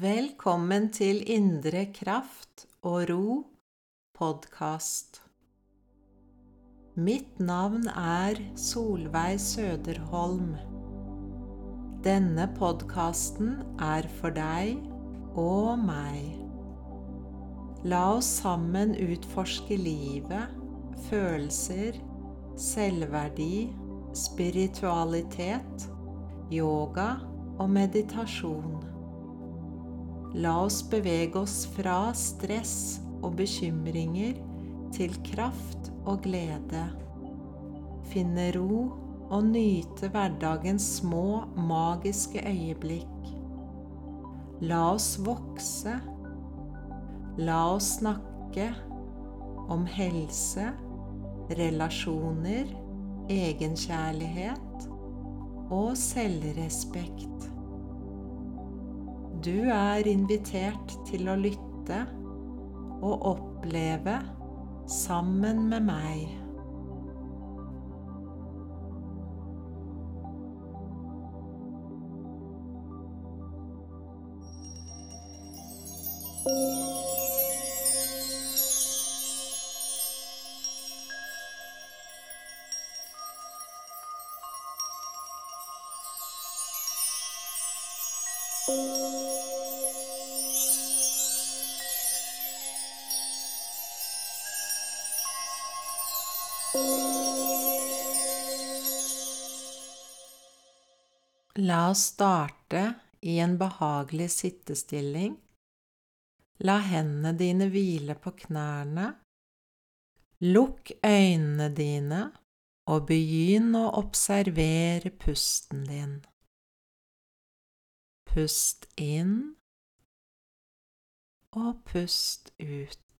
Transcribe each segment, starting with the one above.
Velkommen til Indre kraft og ro podkast. Mitt navn er Solveig Søderholm. Denne podkasten er for deg og meg. La oss sammen utforske livet, følelser, selvverdi, spiritualitet, yoga og meditasjon. La oss bevege oss fra stress og bekymringer til kraft og glede. Finne ro og nyte hverdagens små, magiske øyeblikk. La oss vokse. La oss snakke om helse, relasjoner, egenkjærlighet og selvrespekt. Du er invitert til å lytte og oppleve sammen med meg. La oss starte i en behagelig sittestilling. La hendene dine hvile på knærne. Lukk øynene dine og begynn å observere pusten din. Pust inn og pust ut.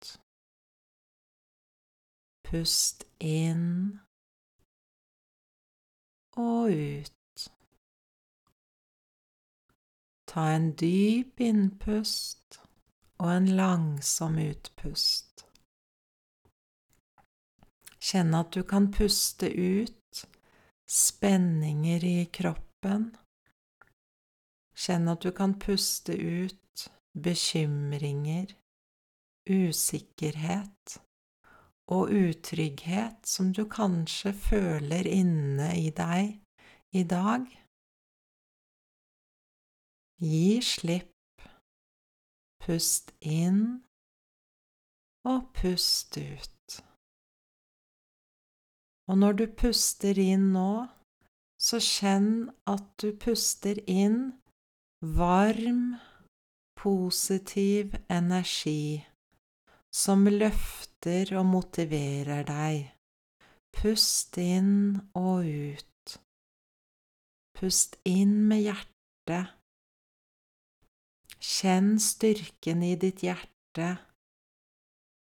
Pust inn og ut. Ta en dyp innpust og en langsom utpust. Kjenn at du kan puste ut spenninger i kroppen. Kjenn at du kan puste ut bekymringer, usikkerhet og utrygghet som du kanskje føler inne i deg i dag. Gi slipp. Pust inn og pust ut. Og når du puster inn nå, så kjenn at du puster inn varm, positiv energi som løfter og motiverer deg. Pust inn og ut. Pust inn med hjertet Kjenn styrken i ditt hjerte.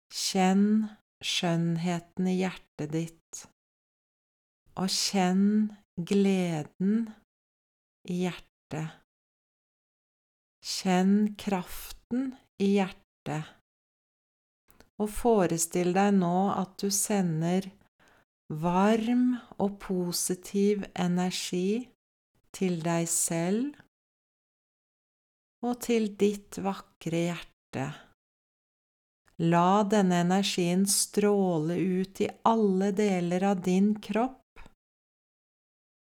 Kjenn skjønnheten i hjertet ditt, og kjenn gleden i hjertet. Kjenn kraften i hjertet, og forestill deg nå at du sender varm og positiv energi til deg selv og til ditt vakre hjerte. La denne energien stråle ut i alle deler av din kropp.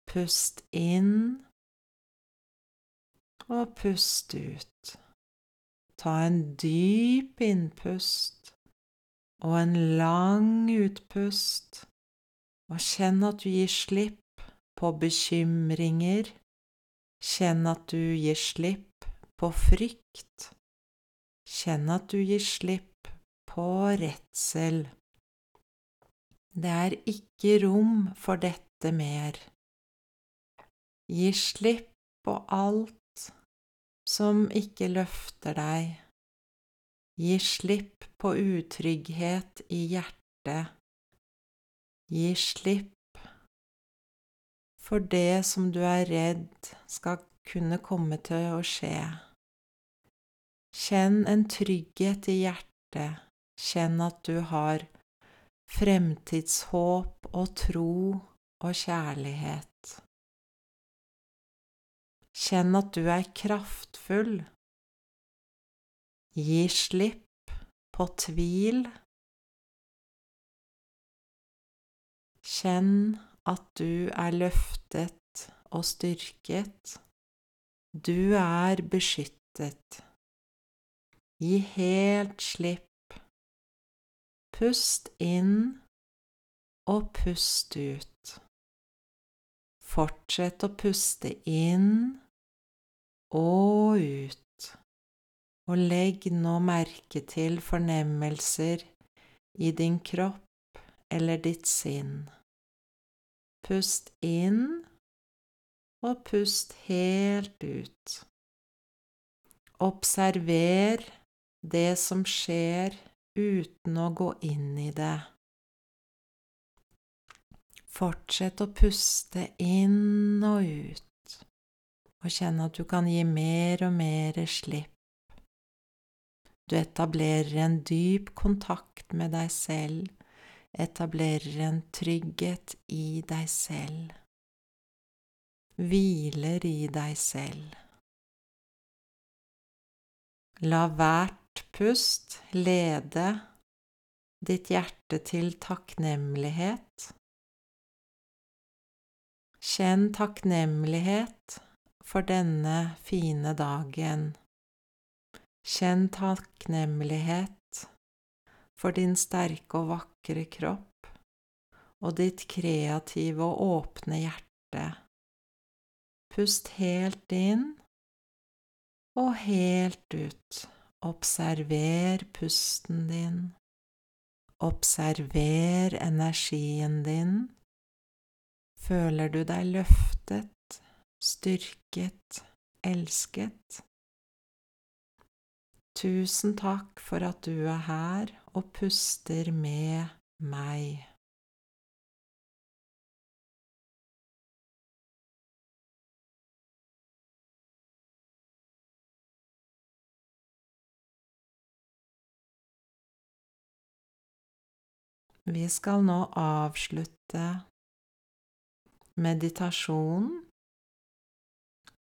Pust inn og pust ut. Ta en dyp innpust og en lang utpust, og kjenn at du gir slipp på bekymringer. Kjenn at du gir slipp på frykt. Kjenn at du gir slipp på redsel. Det er ikke rom for dette mer. Gi slipp på alt som ikke løfter deg. Gi slipp på utrygghet i hjertet. Gi slipp for det som du er redd skal kunne komme til å skje. Kjenn en trygghet i hjertet, kjenn at du har fremtidshåp og tro og kjærlighet. Kjenn at du er kraftfull, Gi slipp på tvil. Kjenn at du er løftet og styrket. Du er beskyttet. Gi helt slipp. Pust inn og pust ut. Fortsett å puste inn og ut, og legg nå merke til fornemmelser i din kropp eller ditt sinn. Pust inn og pust helt ut. Observer det som skjer uten å gå inn i det. Fortsett å puste inn og ut, og kjenne at du kan gi mer og mer slipp. Du etablerer en dyp kontakt med deg selv, etablerer en trygghet i deg selv, hviler i deg selv. La hvert pust lede ditt hjerte til takknemlighet. Kjenn takknemlighet for denne fine dagen. Kjenn takknemlighet for din sterke og vakre kropp og ditt kreative og åpne hjerte. Pust helt inn og helt ut. Observer pusten din. Observer energien din. Føler du deg løftet, styrket, elsket? Tusen takk for at du er her og puster med meg. Vi skal nå avslutte meditasjonen.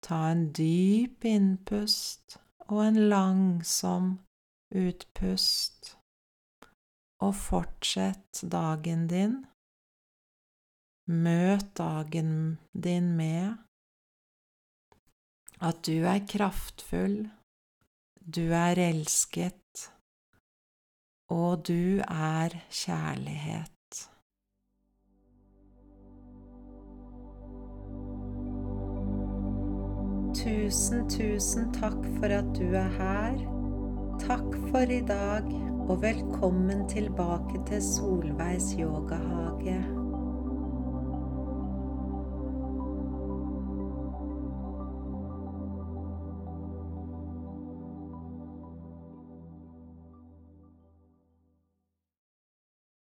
Ta en dyp innpust og en langsom utpust, og fortsett dagen din. Møt dagen din med at du er kraftfull, du er elsket, og du er kjærlighet. Tusen, tusen takk for at du er her. Takk for i dag, og velkommen tilbake til Solveigs yogahage.